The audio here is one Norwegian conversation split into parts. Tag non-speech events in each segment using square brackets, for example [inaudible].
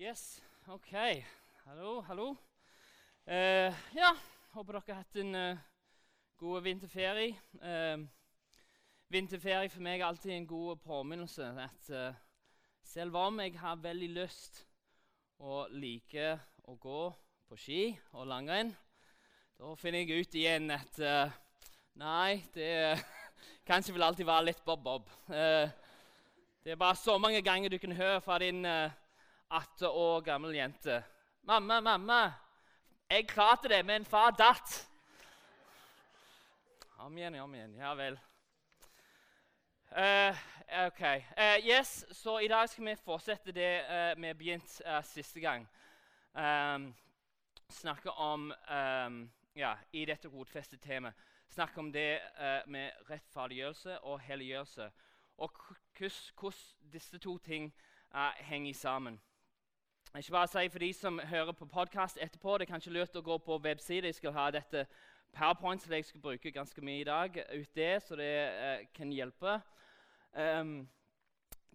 Yes, OK. Hallo, hallo. Uh, ja, håper dere har hatt en uh, god vinterferie. Uh, vinterferie for meg er alltid en god påminnelse at selv om jeg har veldig lyst og liker å gå på ski og langrenn, da finner jeg ut igjen at nei, det [laughs] kanskje vil alltid være litt bob-bob. Det er bare så mange ganger du kan høre fra din eh, 18 år gammel jente. 'Mamma, mamma, jeg klarte det, men far datt.' Om igjen, om igjen. Ja vel. Uh, OK. Uh, yes, så i dag skal vi fortsette det uh, vi begynte siste gang. Um, snakke om um, Ja, i dette rotfestede temaet. Snakke om det med rettferdiggjørelse og helliggjørelse. Og hvordan disse to ting henger sammen. Ikke bare si for de som hører på podkast etterpå, det er kanskje lurt å gå på websida. Jeg skal ha dette powerpoint som jeg skal bruke ganske mye i dag, ut det, så det eh, kan hjelpe. Um,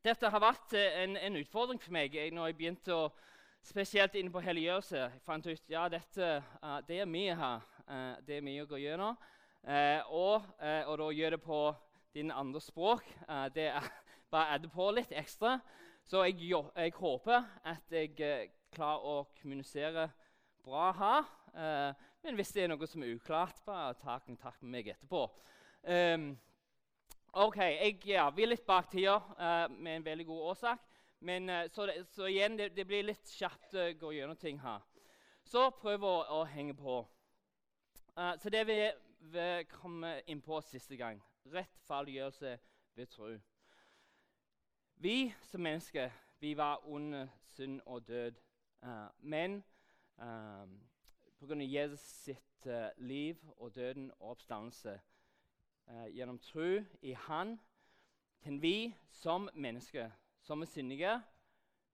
dette har vært uh, en, en, utfordring for meg jeg, når jeg begynte å Spesielt inne på helliggjørelse. Jeg fant ut ja, dette, uh, det er mye her. det er mye å gå gjennom. og, og da gjør det på din andre språk. det er bare adde på litt ekstra. Så jeg, jeg, håper at jeg eh, klarer å kommunisere bra her. Eh, men hvis det er noe som er uklart, bare ta kontakt med meg etterpå. Um, ok, Jeg ja, vi er litt bak tida uh, med en veldig god årsak. Men, uh, så, det, så, igjen, det, det, blir litt kjapt å uh, gå gjennom ting her. Så prøv å, å henge på. Så det vi, vi kom inn på siste gang rettferdiggjørelse ved tro. Vi som mennesker vi var under synd og død. Uh, men uh, eh, pga. Jesus sitt uh, liv og døden og oppstandelse uh, gjennom tro i Han kan vi som mennesker, som er syndige,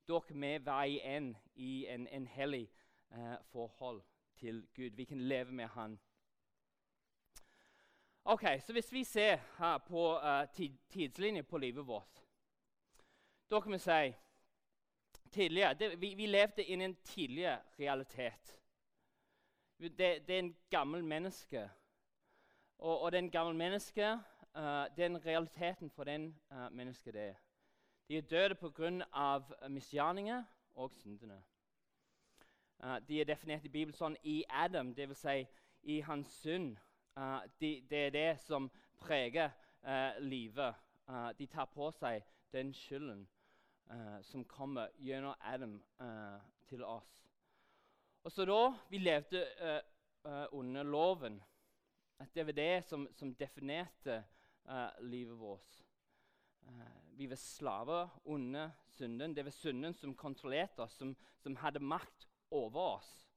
dere med være igjen i en, en hellig forhold til Gud. Vi kan leve med Han. Ok, så Hvis vi ser her på tid, tidslinjen på livet vårt da kan vi si tidligere, det, vi, vi, levde i en tidligere realitet. Det, det, er en gammel menneske. Og, og den gamle menneske, uh, den realiteten for den uh, mennesket det er. De er døde pga. misgjerninger og syndene. Uh, de er definert i Bibelen sånn i Adam, dvs. Si, i hans synd. Uh, de, det er det som preger livet. de tar på seg den skylden uh, som kommer gjennom Adam eh, til oss. Og så da vi levde eh, under loven, at det var det som, som definerte livet vårt. vi var slaver under synden. Det var synden som kontrollerte oss, som, som hadde makt over oss.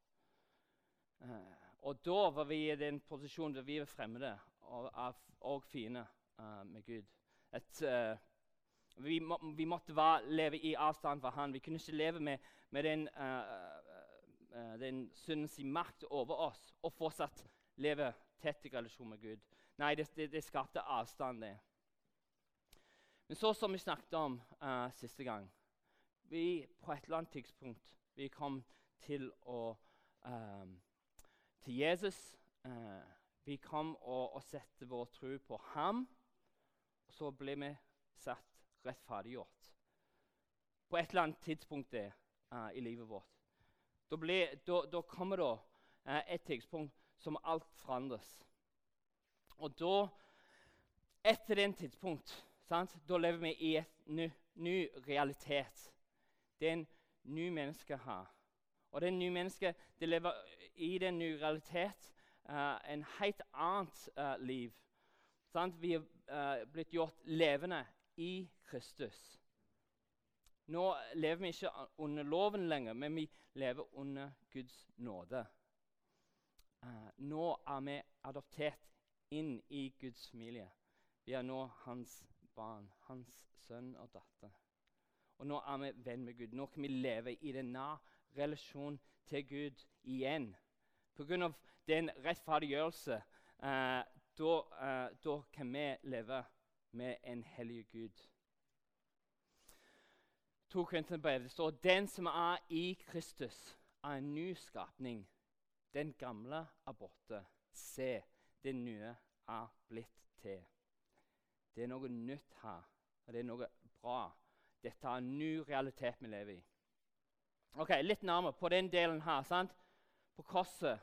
og da var vi i den posisjonen der vi var fremmede og, og fine med Gud. Et vi, må, vi måtte være, leve i avstand fra han. Vi kunne ikke leve med, med den, uh, uh, den syndens makt over oss og fortsatt leve tett i relasjon med Gud. Nei, det, det, det skapte avstand, det. Men så som vi snakket om uh, siste gang vi På et eller annet tidspunkt vi kom til å um, til Jesus. vi kom og, og sette vår tro på ham. Og så ble vi satt rettferdiggjort. På et eller annet tidspunkt det, uh, i livet vårt. Da, ble, da, da kommer det uh, et tidspunkt som alt forandres. Og da, etter den tidspunkt, da lever vi i en ny, ny, realitet. Det er en ny menneske her. Og det er en ny menneske det lever i den nye realitet uh, en helt annet liv. Sant? Vi er blitt gjort levende i Kristus. Nå lever vi ikke under loven lenger, men vi lever under Guds nåde. Uh, nå er vi adoptert inn i Guds familie. Vi er nå hans barn, hans sønn og datter. Og nå er vi venn med Gud. Nå kan vi leve i den nær relasjon til Gud igjen. Pga. den rettferdiggjørelse uh, da, uh, kan vi leve med en hellig Gud. To Korinterbrev. Det står 'Den som er i Kristus, er en ny skapning'. Den gamle er borte. Se, det nye er blitt til. Det er noe nytt her, og det er noe bra. Dette er en ny realitet vi lever i. Ok, Litt nærmere på den delen her. sant? På korset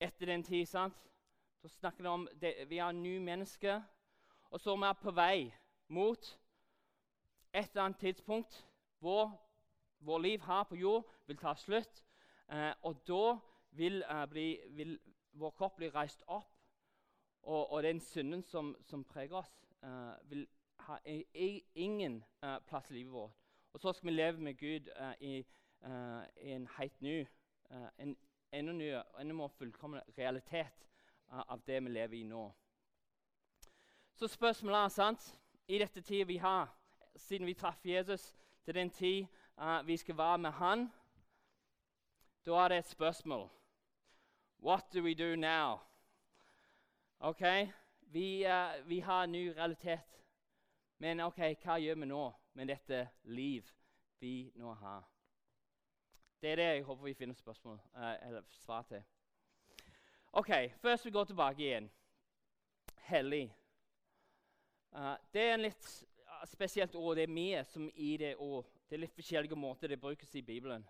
etter den tid. sant? Da snakker vi om det, vi er nye mennesker, og så er vi på vei mot et eller annet tidspunkt hvor vår liv her på jord vil ta slutt. Eh, og da vil, eh, bli, vil, vår kropp bli reist opp, og, og den synden som, som preger oss, eh, vil ha ingen eh, plass i livet vårt. Og så skal vi leve med Gud eh, i, eh, i, en helt ny, en enda ny, enda mer fullkommen realitet av det vi lever i nå. Så spørsmålet er sant, i dette tida vi har, siden vi traff Jesus, til den tid uh, vi skal være med Han, da er det et spørsmål. What do we do now? Ok, Vi, uh, vi har en ny realitet. Men ok, hva gjør vi nå med dette liv vi nå har? Det er det jeg håper vi finner spørsmål, uh, eller svar til. Ok, Først vi går tilbake igjen. Hellig. Uh, det er en litt spesielt ord. Det er mye som i det ord. Det er litt forskjellige måter det brukes i Bibelen.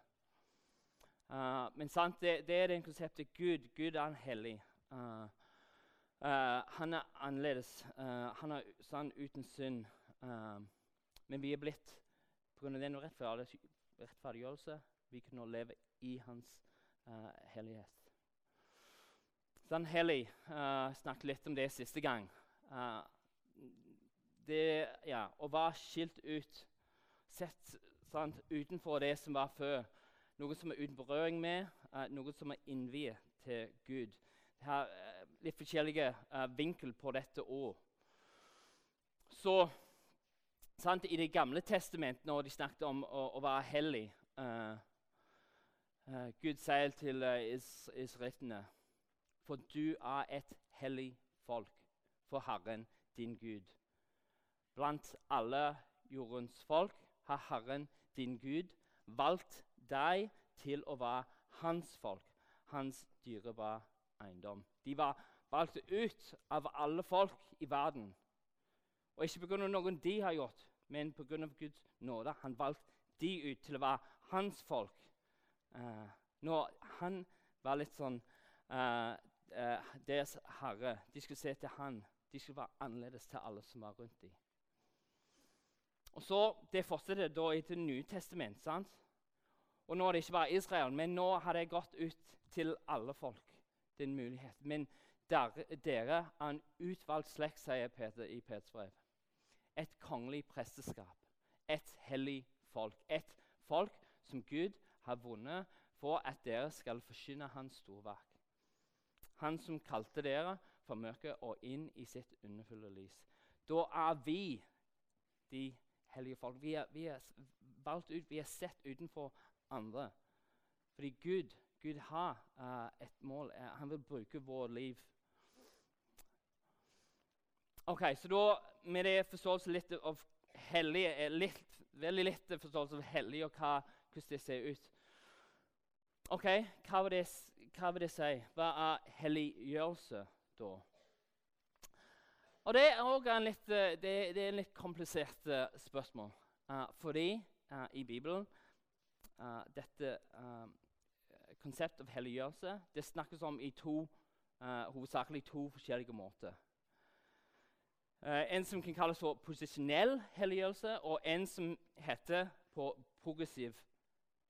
Uh, men sant, det, det, er det konseptet Gud. Gud er hellig. Uh, han er annerledes. han er sann uten synd. men vi er blitt pga. den rettferdiggjørelse vi kan nå leve i hans hellighet. Sånn hellig uh, snakket litt om det siste gang. Uh, det, ja, å være skilt ut, sett sant, utenfor det som var før. Noe som er uten berøring med, uh, noe som er innviet til Gud. Det har litt forskjellige vinkel på dette òg. Så sant, I Det gamle testamentet, når de snakket om å, å være hellig Gud sier til is, israelittene for du er et hellig folk for Herren din Gud. Blant alle jordens folk har Herren din Gud valgt deg til å være hans folk, hans dyrebare eiendom. De var valgt ut av alle folk i verden. Og ikke pga. noen de har gjort, men pga. Guds nåde. Han valgte de ut til å være hans folk. Uh, når han var litt sånn uh, uh, deres herre. De skulle se til han. De skulle være annerledes til alle som var rundt dem. Og så, Det fortsetter da i Det sant? Og Nå er det ikke bare Israel, men nå har det gått ut til alle folk. En mulighet. Men dere, dere er en utvalgt slekt, sier Peter i Peters brev. Et kongelig presteskap. Et hellig folk. Et folk som Gud har vunnet for at dere skal forkynne hans storverk. Han som kalte dere fra mørket og inn i sitt underfulle lys. Da er vi de hellige folk. Vi er, vi er valgt ut, vi er sett utenfor andre. Fordi Gud, Gud har uh, et mål. Uh, han vil bruke vårt liv. Ok, Så da med det forståelse litt av hellig, eh, litt, veldig litt forståelse av hellig og hva, hvordan det ser ut. Ok, Hva vil det hva vil det si? Hva er helliggjørelse da? Og Det er også en litt, eh, det, det litt komplisert uh, spørsmål. Uh, fordi uh, i Bibelen dette konseptet av helliggjørelse det snakkes om i to, hovedsakelig to forskjellige måter. en som kan kalles for posisjonell helliggjørelse, og en som heter på progressiv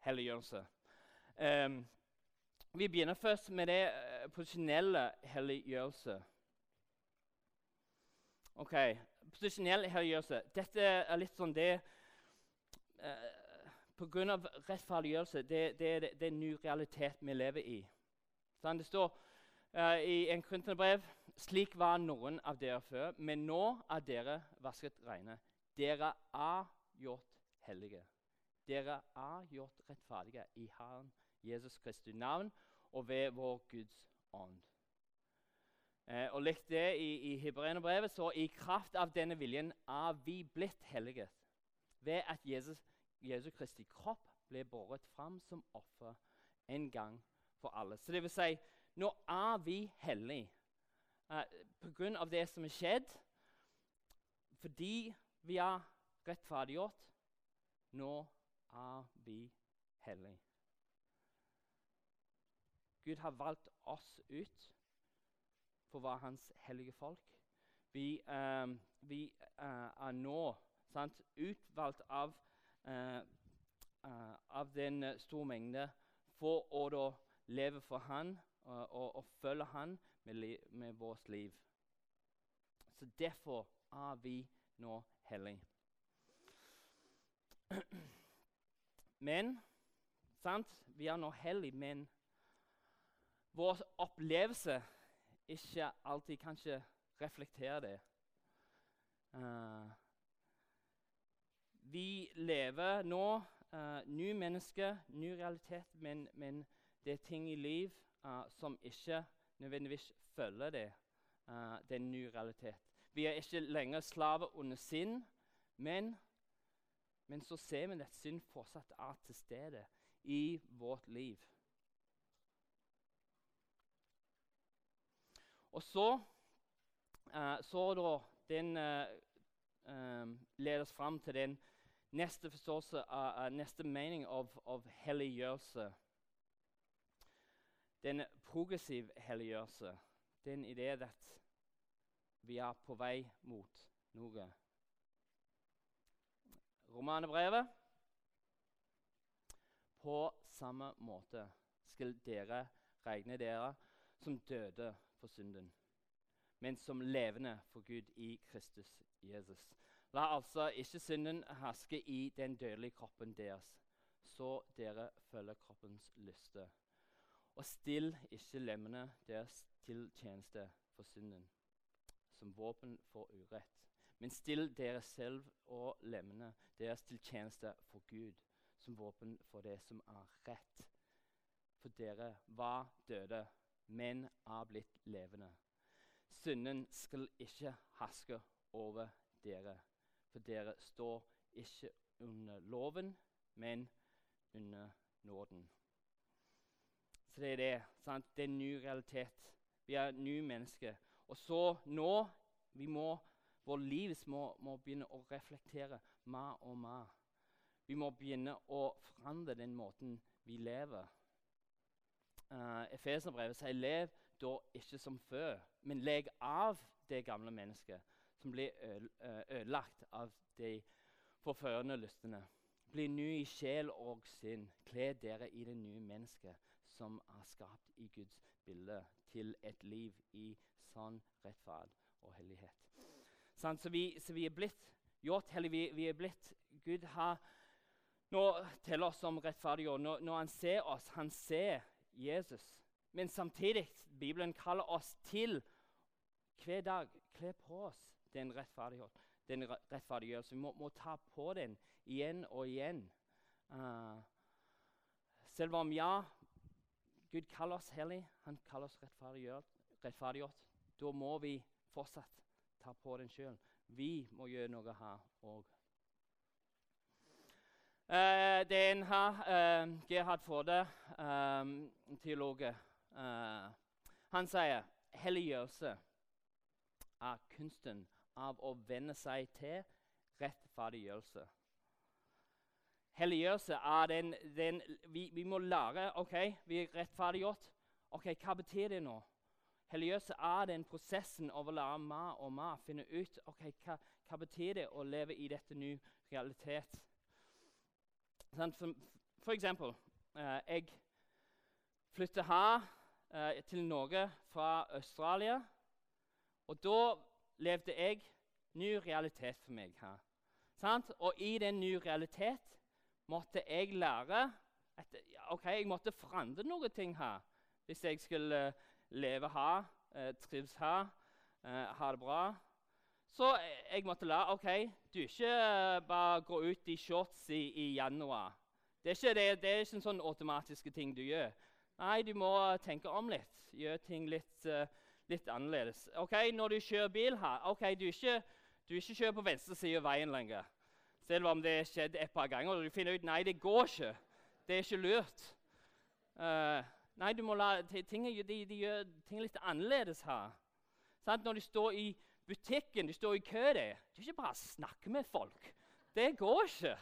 helliggjørelse. Um, vi begynner først med det posisjonelle helliggjørelse. Ok, Posisjonell helliggjørelse. Dette er litt sånn det eh, Pga. rettferdiggjørelse det, det, det, det, er en ny realitet vi lever i. Sånn, det står uh, i en kunstnerbrev slik var noen av dere før, men nå er dere vasket rene. Dere er gjort hellige. Dere er gjort rettferdige i Herren Jesus Kristi navn og ved vår Guds ånd. Eh, og likt det i, i Hebreerbrevet, så i kraft av denne viljen er vi blitt hellige ved at Jesus Jesus Kristi kropp ble båret fram som offer en gang for alle. Så det vil si, nå er vi hellige uh, pga. det som er skjedd. Fordi vi er rettferdiggjort, nå er vi hellige. Gud har valgt oss ut for å være hans hellige folk. Vi, uh, vi uh, er nå sant, utvalgt av, uh, av den store mengde for å da leve for Han og, og følge Han med, li, med vårt liv. Så derfor er vi nå hellige. [clears throat] Men sant? Vi er nå hellige, men vår opplevelse ikke alltid kanskje reflekterer det. Uh, vi lever nå uh, ny menneske, ny realitet, men, men det er ting i liv uh, som ikke nødvendigvis følger det. Uh, det er en ny realitet. Vi er ikke lenger slaver under synd, men, men så ser vi at synd fortsatt er til stede i vårt liv. Og så, uh, så da den um, leder fram til den neste forståelse, neste mening av, av helliggjørelse. Den progressiv helliggjørelse, den ideen at vi er på vei mot noe. Romanebrevet. På samme måte skal dere regne dere som døde for synden, men som levende for Gud i Kristus Jesus. La altså ikke synden herske i den dødelige kroppen deres, så dere følger kroppens lyster. Og still ikke lemmene deres til tjeneste for synden, som våpen for urett. Men still dere selv og lemmene deres til tjeneste for Gud, som våpen for det som er rett. For dere var døde, men er blitt levende. Synden skal ikke haske over dere, for dere står ikke under loven, men under nåden. Så det er det. Sant? Det er en ny realitet. Vi er nye mennesker. Og så nå vi må, Vår liv må, må begynne å reflektere mer og mer. Vi må begynne å forandre den måten vi lever. Uh, Efeserbrevet sier 'lev da ikke som før', men legg av det gamle mennesket som blir ødelagt av de forførende lystene. Bli ny i sjel og sinn. Kle dere i det nye mennesket som er skapt i Guds bilde, til et liv i sann rettferd og hellighet. Sånn, så, vi, så, vi, er blitt gjort hellige. Vi, vi, er blitt Gud har nå teller oss som rettferdige. Når, når han ser oss, han ser Jesus. Men samtidig Bibelen kaller oss til hver dag kle på oss den rettferdighet, den rettferdiggjørelse. Vi må, må, ta på den igjen og igjen. Uh, selv om ja, Gud kaller oss hellig, han kaller oss rettferdiggjort. Da må vi fortsatt ta på den sjøl. Vi må gjøre noe her òg. Uh, det er en her, uh, Gerhard Forde, um, teolog, uh, han sier helliggjørelse er kunsten av å venne seg til rettferdiggjørelse. Helliggjørelse er den, den vi, vi, må lære OK, vi er rettferdiggjort. OK, hva betyr det nå? Helliggjørelse er den prosessen av å lære mer og mer. Finne ut ok, hva, hva betyr det å leve i dette nye realitet. For, for, eksempel eh, Jeg flyttet her eh, til Norge fra Australia. Og da levde jeg ny realitet for meg her. Og i den nye realitet måtte jeg lære at ok, jeg måtte forandre noen ting her hvis jeg skulle uh, leve her, trives her, ha det bra. Så jeg måtte lære ok, du ikke bare gå ut i shorts i, i januar. Det er, ikke, det, det er ikke en sånn automatiske ting du gjør. Nei, du må tenke om litt. Gjøre ting litt, litt annerledes. Ok, Når du kjører bil her ok, Du ikke, du ikke kjører på venstre side av veien lenger. Selv om det skjedde et par ganger. Og du finner ut nei, det går ikke. Det er ikke lurt. Uh, nei, du må la, ting, de, de gjør ting litt annerledes her. Sant? Når du står i butikken, de står i kø der, det er ikke bare å snakke med folk. Det går ikke.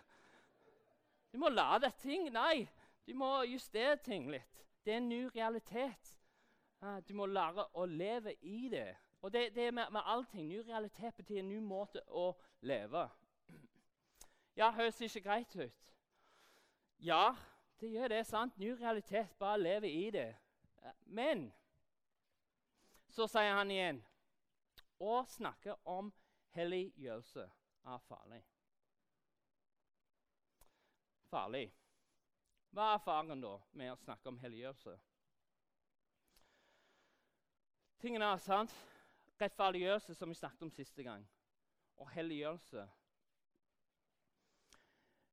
Du må lade ting Nei, du må justere ting litt. Det er en ny realitet. Du må lære å leve i det. Og det, det er med, med allting. Ny realitet betyr en ny måte å leve. Ja, høres ikke greit ut. Ja, det gjør det. sant? Ny realitet. Bare leve i det. Men så sier han igjen å snakke om helliggjørelse er farlig. Farlig. Hva er faren da med å snakke om helliggjørelse? Tingene er sant. Rettferdiggjørelse, som vi snakket om siste gang, og helliggjørelse.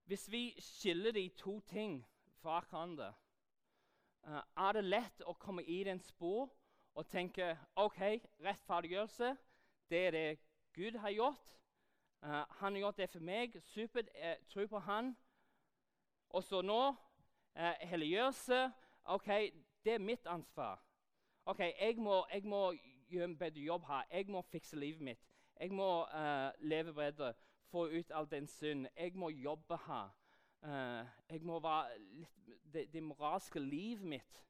Hvis vi skiller de to ting fra hverandre, uh, er det lett å komme i den spor og tenke OK, rettferdiggjørelse, det er det Gud har gjort. Uh, han har gjort det for meg. Supert. Jeg tro på han. Og så nå uh, helliggjørelse. OK, det er mitt ansvar. OK, jeg må, jeg må gjøre en bedre jobb her. Jeg må fikse livet mitt. Jeg må uh, leve bedre, få ut all den synd. Jeg må jobbe her. Jeg må være litt, det, det, moralske livet mitt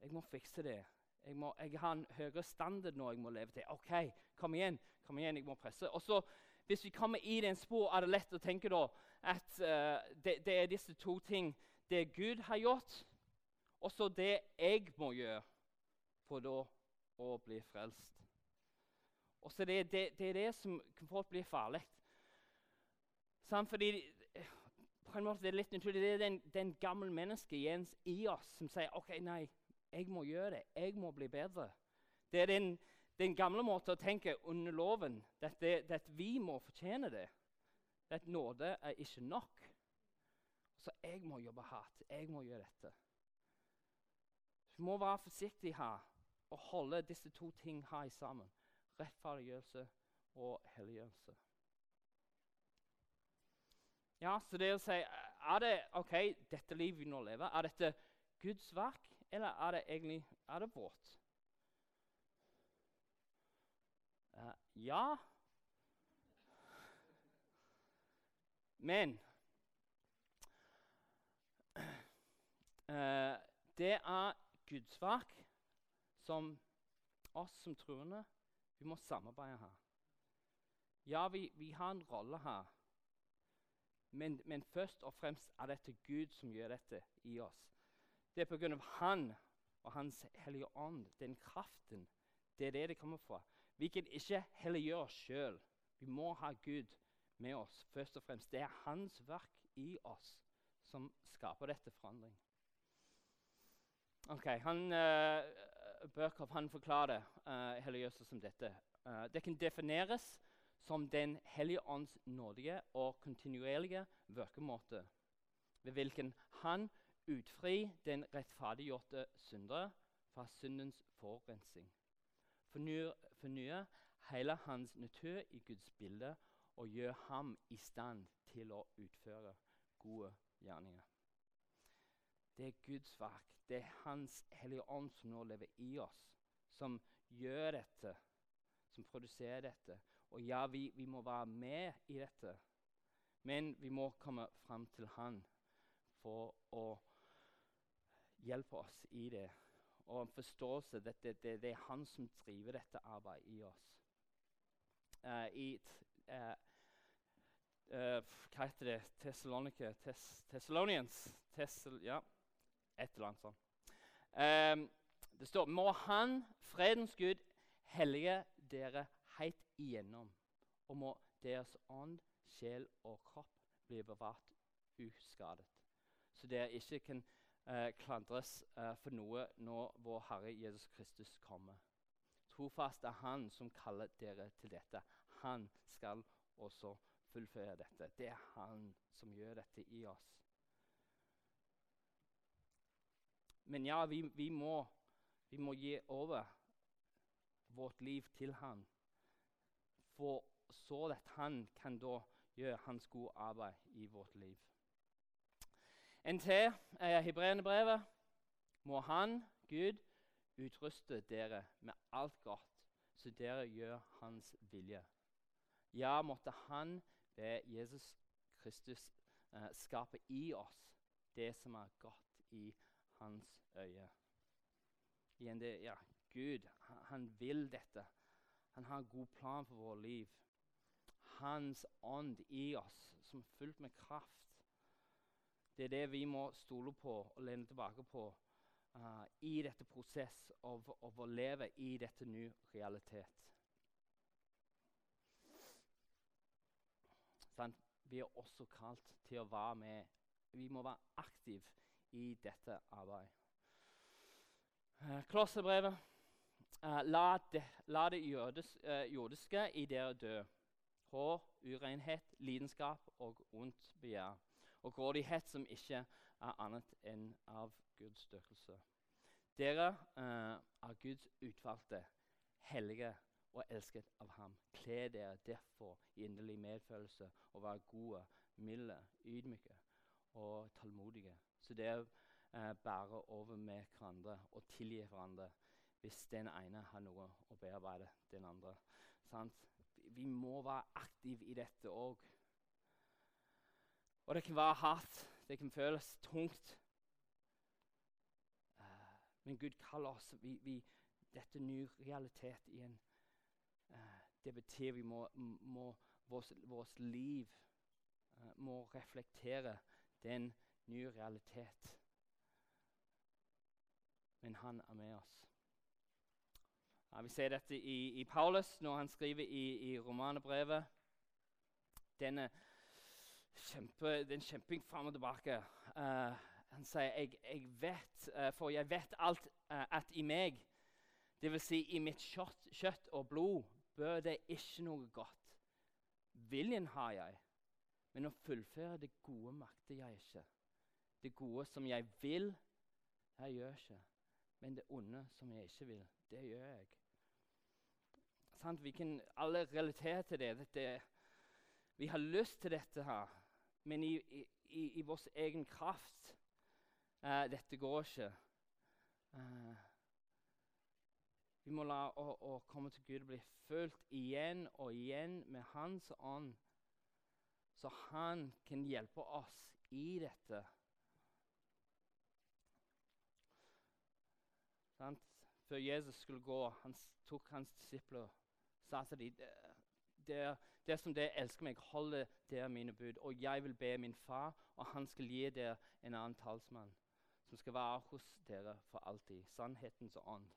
Jeg må fikse det. Jeg, må, jeg, har en høyere standard nå jeg må leve til. OK, kom igjen. kom igjen, jeg må presse. Og så, Hvis vi kommer i den spor, er det lett å tenke da at uh, det, det, er disse to ting. Det Gud har gjort, og så det jeg må gjøre for da å bli frelst. Og så det, det, det, er det som kan blir bli farlig. Fordi på en måte det er litt naturlig, det er den, den gamle mennesket Jens, i oss som sier OK, nei, jeg må gjøre det. Jeg må bli bedre. Det er den, den gamle måten å tenke under loven. At vi må fortjene det. At nåde er ikke nok. Så jeg må jobbe hardt. Jeg må gjøre dette. Vi må være forsiktige her og holde disse to ting her sammen. Rettferdiggjørelse og helliggjørelse. Ja, så det å si Er det ok, dette livet vi nå lever, er dette Guds verk, eller er det egentlig er det vårt? Uh, ja Men uh, [clears throat] det er Guds verk som oss som troende, vi må samarbeide her. Ja, vi, vi har en rolle her. Men, men, først og fremst er dette Gud som gjør dette i oss. Det er pga. Han og Hans Hellige Ånd, den kraften. Det er det det kommer fra. Vi kan ikke helliggjøre oss sjøl. Vi må ha Gud med oss først og fremst. Det er Hans verk i oss som skaper dette forandring. Ok, han, uh, Børkhoff han forklarer uh, helliggjørelse som dette. Uh, det kan defineres som Den hellige ånds nådige og kontinuerlige virkemåte, ved hvilken han utfri den rettferdiggjorte syndere fra syndens forurensning. Fornyer, fornyer hele hans natur i Guds bilde og gjør ham i stand til å utføre gode gjerninger. Det er Guds verk. Det er Hans Hellige Ånd som nå lever i oss, som gjør dette, som produserer dette. Og ja, vi, vi må være med i dette, men vi må komme fram til Han for å hjelpe oss i det. Og en forståelse at det, det, det, er Han som driver dette arbeidet i oss. Uh, I uh, uh, Hva heter det? Thessalonica? Thessalonians? Tessel, ja et eller annet sånt. Um, det står Må Han, fredens Gud, hellige dere helt igjennom. Og må deres ånd, sjel og kropp bli bevart uskadet. Så dere ikke kan uh, klandres eh, for noe når vår Herre Jesus Kristus kommer. Trofast er Han som kaller dere til dette. Han skal også fullføre dette. Det er Han som gjør dette i oss. Men ja, vi, vi, må, vi må gi over vårt liv til Han. For så at Han kan da gjøre hans gode arbeid i vårt liv. En til, er hebreerbrevet. Må Han, Gud, utruste dere med alt godt, så dere gjør Hans vilje. Ja, måtte Han ved Jesus Kristus eh, skape i oss det som er godt i Hans øye. Igjen det, ja, Gud, han, han vil dette. Han har en god plan for vårt liv. Hans ånd i oss, som er fullt med kraft. Det er det vi må stole på og lene tilbake på uh, i dette prosess av, av, å leve i dette nye realitet. Sånn, vi er også kalt til å være med. Vi må være aktive i dette arbeidet. Uh, Klosserbrevet. Uh, la, det, la det jødes, jordiske i dere dø. Hår, urenhet, lidenskap og ondt begjær. Og grådighet som ikke er annet enn av Guds døkelse. Dere er Guds utvalgte, hellige og elsket av ham. Kle dere derfor i inderlig medfølelse og vær gode, milde, ydmyke og tålmodige. Så dere eh, bærer over med hverandre og tilgir hverandre hvis den ene har noe å bearbeide den andre. Sant? Vi må være aktive i dette òg. Og det kan være hardt, det kan føles tungt. Uh, men Gud kaller oss vi, vi, Dette ny realitet igjen. Uh, det betyr vi må, må vårt, vårt liv uh, må reflektere den nye realitet. Men han er med oss. Ja, vi ser dette i, i, Paulus når han skriver i, i romanebrevet. Denne kjempe, en kjemping fram og tilbake. Uh, han sier jeg, jeg vet, uh, for jeg vet alt uh, at i meg, dvs. Si i mitt kjøtt, kjøtt og blod, bør det ikke noe godt. Viljen har jeg, men å fullføre det gode makter jeg ikke. Det gode som jeg vil, jeg gjør ikke. Men det onde som jeg ikke vil, det gjør jeg. Sant? Vi kan alle relatere til det. Dette, vi har lyst til dette her, men i, i, i vår egen kraft uh, Dette går ikke. Uh, vi må la å, å, komme til Gud og bli fulgt igjen og igjen med Hans ånd, så Han kan hjelpe oss i dette. Før Jesus skulle gå, han tok hans disipler sa til dem det, det som dere elsker meg, holder dere mine bud. Og jeg vil be min far, og han skal gi dere en annen talsmann, som skal være hos dere for alltid. Sannhetens ånd.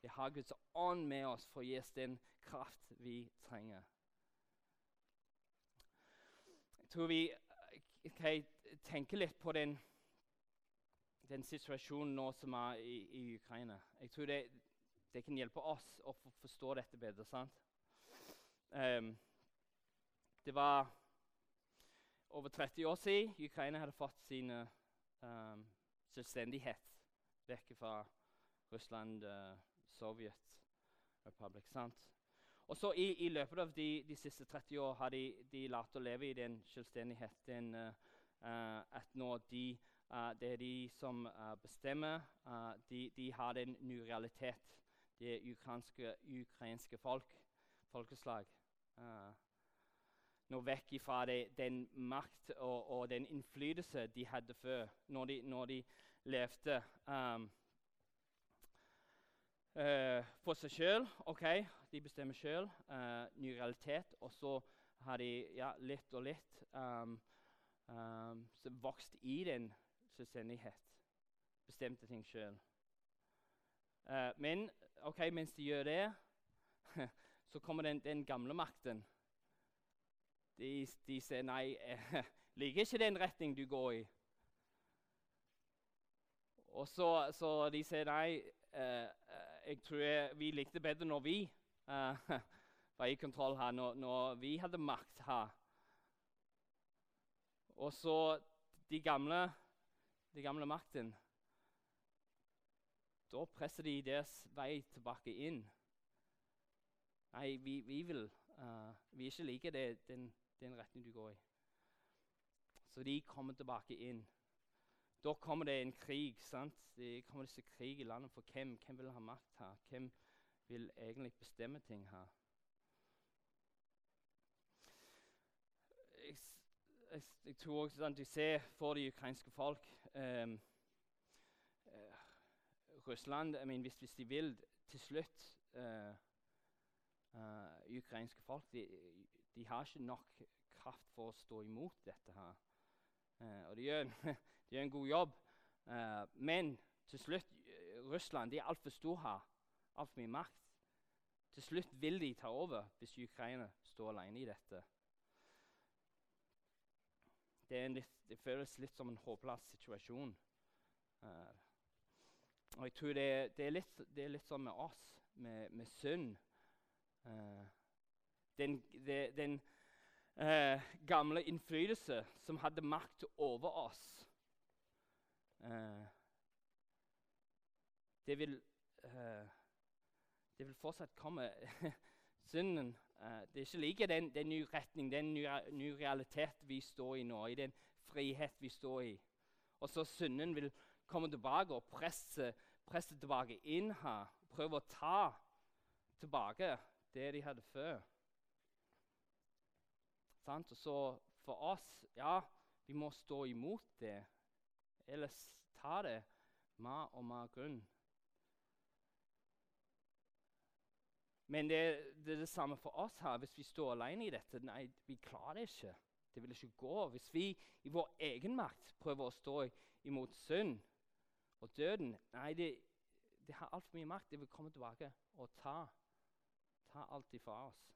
Vi har Guds ånd med oss for å gi oss den kraft vi trenger. Jeg tror vi kan tenke litt på den, den situasjonen nå som er i, i Ukraina. Jeg tror det, det, kan hjelpe oss å forstå dette bedre. sant? Um, det var over 30 år siden Ukraina hadde fått sin um, selvstendighet vekk fra Russland, uh, Sovjet Republic. sant? Og så i, i, løpet av de, de, siste 30 år har de, de lært å leve i den selvstendigheten uh, uh, at nå de, uh, det er de som bestemmer. De, de, har en ny realitet. Det ukrainske, ukrainske folk, folkeslag. Uh, nå vekk fra den makt og, og, den innflytelse de hadde før, når de, når de levde um, uh, for seg sjøl. OK, de bestemmer sjøl. Uh, ny realitet. Og så har de ja, litt og litt um, um, vokst i den selvstendighet. Bestemte ting sjøl. Uh, men ok, mens de gjør det [laughs] så kommer den, den gamle makten. De, de sier nei, jeg [laughs] liker ikke den retning du går i. Og så, så de sier nei, eh, jeg tror jeg, vi likte bedre når vi eh, [laughs] var i kontroll her, når, når, vi hadde makt her. Og så de gamle, de gamle makten Da presser de deres vei tilbake inn. Nei, vi, vi vil uh, vi ikke like det, den, den retningen du går i. Så de kommer tilbake inn. Da kommer det en krig. sant? Det kommer disse krig i landet for hvem? Hvem vil ha makt her? Hvem vil egentlig bestemme ting her? Jeg, jeg, jeg tror også sånn, Du ser for det ukrainske folk um, uh, Russland I mean, hvis, hvis, de vil til slutt uh, uh, Ukrainske folk de, de, har ikke nok kraft for å stå imot dette her. og de gjør, [laughs] de gjør, en god jobb. men til slutt Russland de er altfor store her. Altfor mye makt. Til slutt vil de ta over hvis Ukraina står alene i dette. Det, litt, det, føles litt som en håpløs situasjon. Uh, og jeg tror det, det, er litt, det, er litt, sånn med oss, med, med synd. Uh, den, den uh, gamle innflytelse som hadde makt over oss. det vil Det vil fortsatt komme. [laughs] Synden det er ikke like den, den nye retning, den nye, nye, realitet vi står i nå, i den frihet vi står i. Og så synden vil komme tilbake og presse, presse tilbake inn her. Prøve å ta tilbake det de hadde før. Og så for oss Ja, vi må stå imot det. Ellers tar det mer og mer grunn. Men det, det, er det samme for oss her. Hvis vi står alene i dette Nei, vi klarer det ikke. Det vil ikke gå. Hvis vi i vår egen makt prøver å stå imot synd og døden Nei, det, det har altfor mye makt. Det vil komme tilbake og ta, ta alt ifra oss.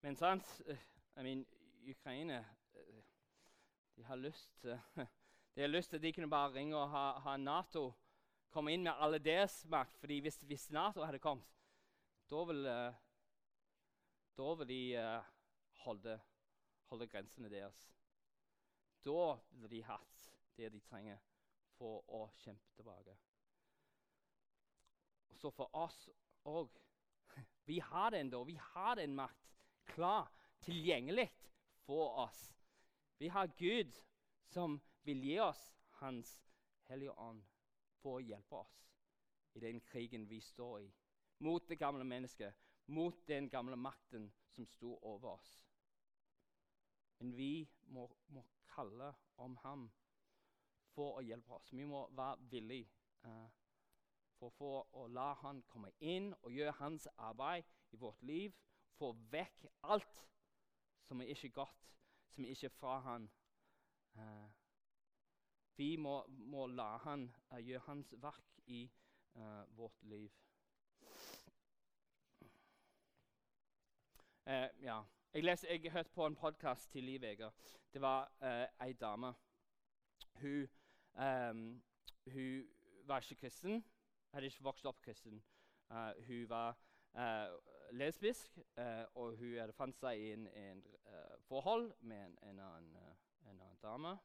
Men sant I mean, Ukraina de har lyst til [laughs] De har lyst til at de kunne bare ringe og ha, ha Nato komme inn med alle deres makt. fordi hvis, hvis Nato hadde kommet, da ville da vil de uh, holde, holde, grensene deres. Da ville de hatt det de trenger for å kjempe tilbake. Og så for oss òg Vi har den da. Vi har den makt klar, tilgjengelig for oss. Vi har Gud som vil gi oss Hans Hellige Ånd for å hjelpe oss i den krigen vi står i. Mot det gamle mennesket, mot den gamle makten som sto over oss. Men vi må, må kalle om ham for å hjelpe oss. Vi må være villige uh, for, for å la han komme inn og gjøre hans arbeid i vårt liv. Få vekk alt som er ikke godt, som er ikke fra han. Uh, vi må, må la han uh, gjøre hans verk i uh, vårt liv. Ja. Jeg, les, jeg hørte på en podkast tidligere i uka. Det var ei dame. Hun, um, hun, var ikke kristen. Hadde ikke vokst opp kristen. hun var lesbisk, og hun hadde fant seg i en, en forhold med en, en, annen, en annen dame.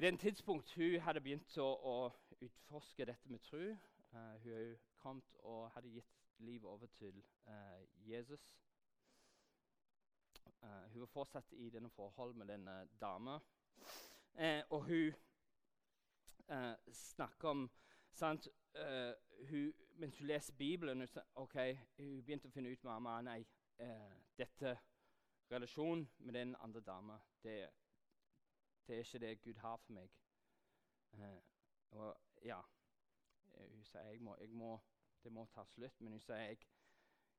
I den tidspunkt hun hadde begynt å, å utforske dette med tro. Uh, hun kom og hadde gitt livet over til uh, Jesus. Uh, hun var fortsatt i denne forhold med denne dama. og hun snakker om sant, hun, Mens hun leser Bibelen, hun, okay, hun begynte å finne ut med nei, dette relasjonen med den andre dama det det er ikke det Gud har for meg. Uh, og ja, Hun sier jeg må, jeg må, det må ta slutt, men hun sier jeg,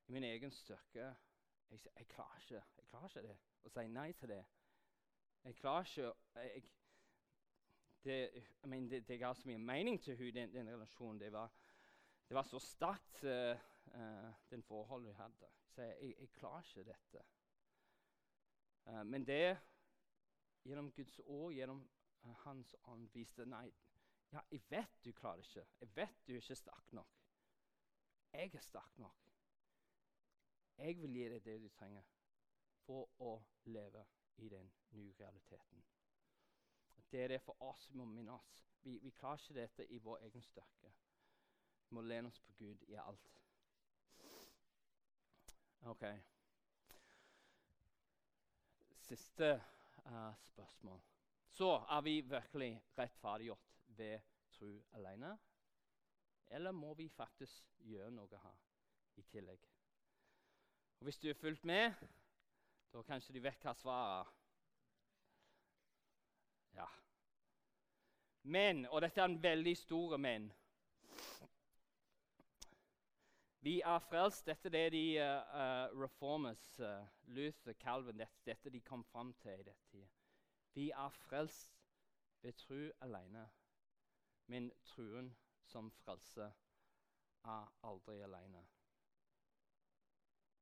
i min egen styrke jeg, jeg, klarer ikke, jeg klarer ikke det, å si nei til det. Jeg klarer ikke jeg, det, I mean, det, det, ga så mye mening til henne, den, den relasjonen. Det var, det var så sterkt, uh, den forholdet hun hadde. Så jeg, jeg, klarer ikke dette. Uh, men det gjennom Guds ord, gjennom uh, Hans ånd, viste nei. Ja, jeg vet du klarer det ikke. Jeg vet du er ikke sterk nok. Jeg er sterk nok. Jeg vil gi deg det du trenger for å leve i den nye realiteten. Det er det for oss vi må minne oss. Vi, vi klarer ikke dette i vår egen styrke. Vi må lene oss på Gud i alt. Ok. siste uh, spørsmål. Så er vi virkelig rettferdiggjort ved tro alene? Eller må vi faktisk gjøre noe her i tillegg? Og Hvis du har fulgt med, da kanskje du vet hva svaret er. Ja. Men, og dette er en veldig stor men Vi er frelst. Dette er det de uh, reformers, uh, Luther, Calvin, dette, dette, de kom fram til i dette tida. Vi er frelst ved tro alene. Men troen som frelse er aldri alene.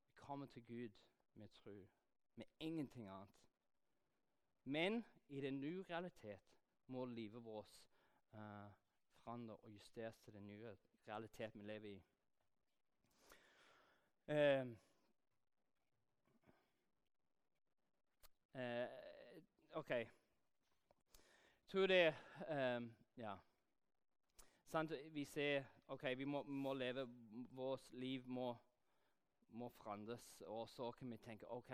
Vi kommer til Gud med tro, med ingenting annet. Men i den nye realitet må livet vårt uh, forandre og justeres til den nye realitet vi lever i. Uh, uh, OK. Tror det um, Ja. Sant? Vi ser OK, vi må, må leve Vårt liv må, må forandres. Og så kan vi tenke OK,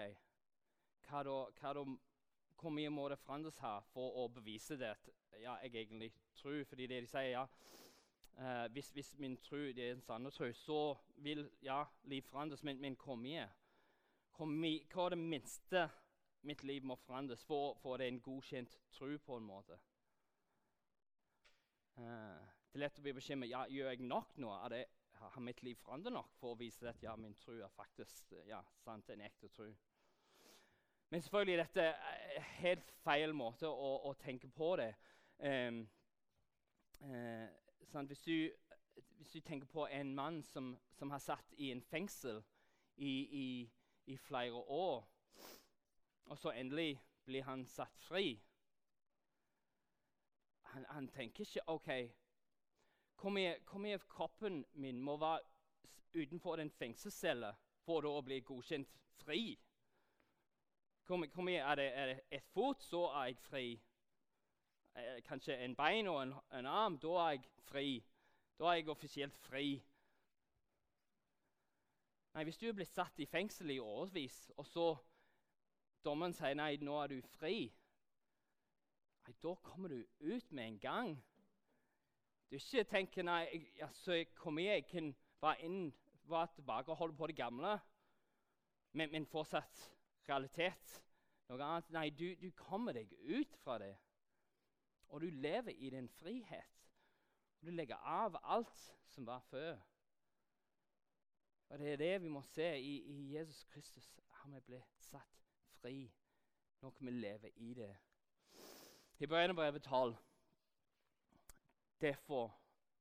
hva da, hva da hvor mye må det forandres her for å bevise det at ja, jeg egentlig tror? Fordi det de sier, ja, eh, hvis, hvis, min tro er en sann tro, så vil ja, liv forandres. Men, men hvor mye? Hva er det minste mitt liv må forandres for, for det er en godkjent tro på en måte? Eh, det er lett å bli bekymret. Ja, gjør jeg nok nå? Det, har mitt liv forandret nok for å vise at ja, min tro er faktisk ja, sant, en ekte tro? Men selvfølgelig dette er helt feil måte å, å tenke på det. Um, uh, hvis, du, hvis, du, tenker på en mann som, som har satt i en fengsel i, i, i, flere år, og så endelig blir han satt fri Han, han tenker ikke OK, hvor mye av kroppen min må være utenfor den fengselscella for å bli godkjent fri? Hvor, hvor mye er det, er det et fot, så er jeg fri. Eh, kanskje en bein og en, en, arm, da er jeg fri. Da er jeg offisielt fri. Nei, Hvis du er blitt satt i fengsel i årevis, og så dommeren sier nei, nå er du fri, nei, da kommer du ut med en gang. Du ikke tenker nei, altså, hvor mye jeg kan være, inn, være tilbake og holde på det gamle, men, men fortsatt realitet. Noe annet. Nei, du, du kommer deg ut fra det. Og du lever i din frihet. Du legger av alt som var før. Og Det er det vi må se i, i Jesus Kristus. Har vi blitt satt fri? Nå kan vi leve i det. Hebreerbrevet 12. Derfor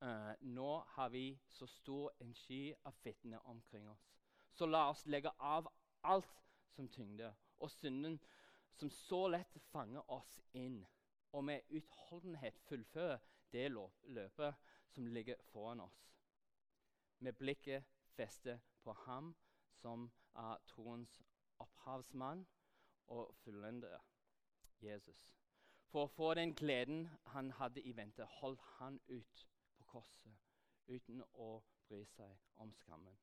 uh, nå har vi så stor en sky av vitner omkring oss. Så la oss legge av alt som tyngde, og synden som så lett fanger oss inn, og med utholdenhet fullføre det løpet som ligger foran oss. Med blikket festet på ham som er troens opphavsmann og fullender, Jesus. For å få den gleden han hadde i vente, holdt han ut på korset uten å bry seg om skammen.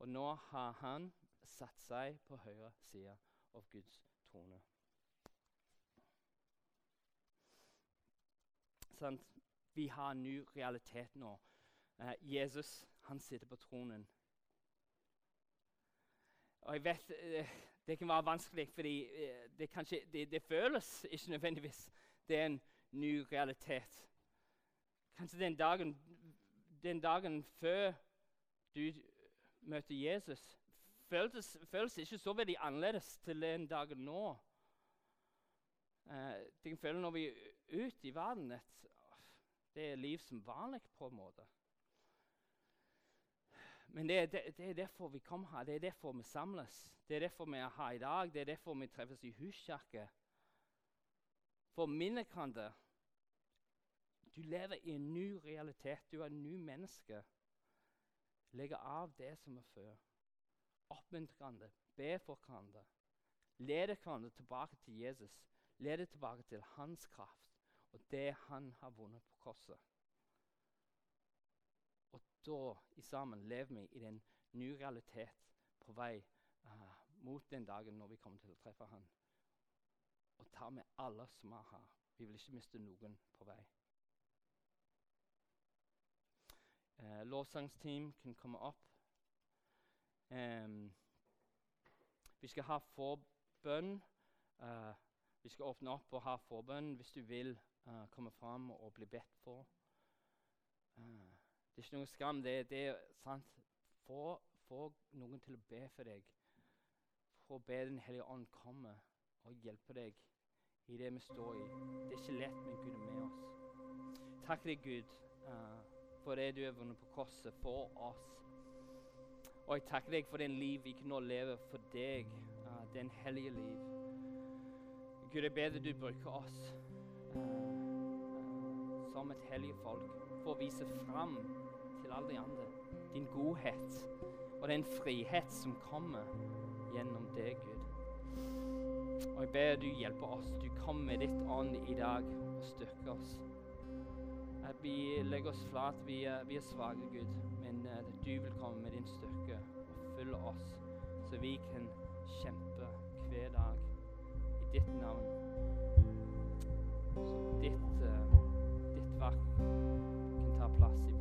Og nå har han satt seg på høyre side av Guds trone. Sånn, vi har en ny realitet nå. Eh, Jesus han sitter på tronen. Og jeg vet eh, Det kan være vanskelig, fordi eh, det, kanskje, det, det, føles ikke nødvendigvis det er en ny realitet. Kanskje den dagen, den dagen før du møter Jesus, føles, føles ikke så veldig annerledes til den dagen nå. Eh, det kan føle når vi er ute i verden, at det er liv som vanlig på en måte. Men det, det, det, er derfor vi kommer her, det er derfor vi samles. Det er derfor vi er her i dag, det er derfor vi treffes i huskirke. For minne hverandre. Du lever i en ny realitet. Du er en ny menneske. Legger av det som er før oppmuntre hverandre, be for hverandre. Lede hverandre tilbake til Jesus. Lede tilbake til hans kraft og det han har vunnet på korset. Og da i sammen lever vi i den nye realitet på vei uh, mot den dagen når vi kommer til å treffe han. og ta med alle som er her. Vi vil ikke miste noen på vei. Eh, lovsangsteam kan komme opp. Vi skal ha forbønn. Uh, vi skal åpne opp og ha forbønn hvis du vil uh, komme fram og bli bedt for. Uh, det er ikke noe skam. Det, det er sant. Få, få, noen til å be for deg. Få be Den hellige ånd komme og hjelpe deg i det vi står i. Det er ikke lett, men Gud er med oss. Takk deg, Gud, for det du har vunnet på korset for oss. Og jeg takker deg for den liv vi kan nå leve for deg, uh, den hellige liv. Gud, jeg ber deg du bruker oss uh, uh, som et hellig folk for å vise fram til alle de andre din godhet og den frihet som kommer gjennom deg, Gud. Og jeg ber du hjelper oss. Du kommer med ditt ånd i dag og styrker oss. At vi legger oss flat. Vi er, vi er svake, Gud henne eh, at du vil komme med din styrke og følge oss, så vi kan kjempe hver dag i ditt navn. Så ditt, eh, ditt verk kan ta plass i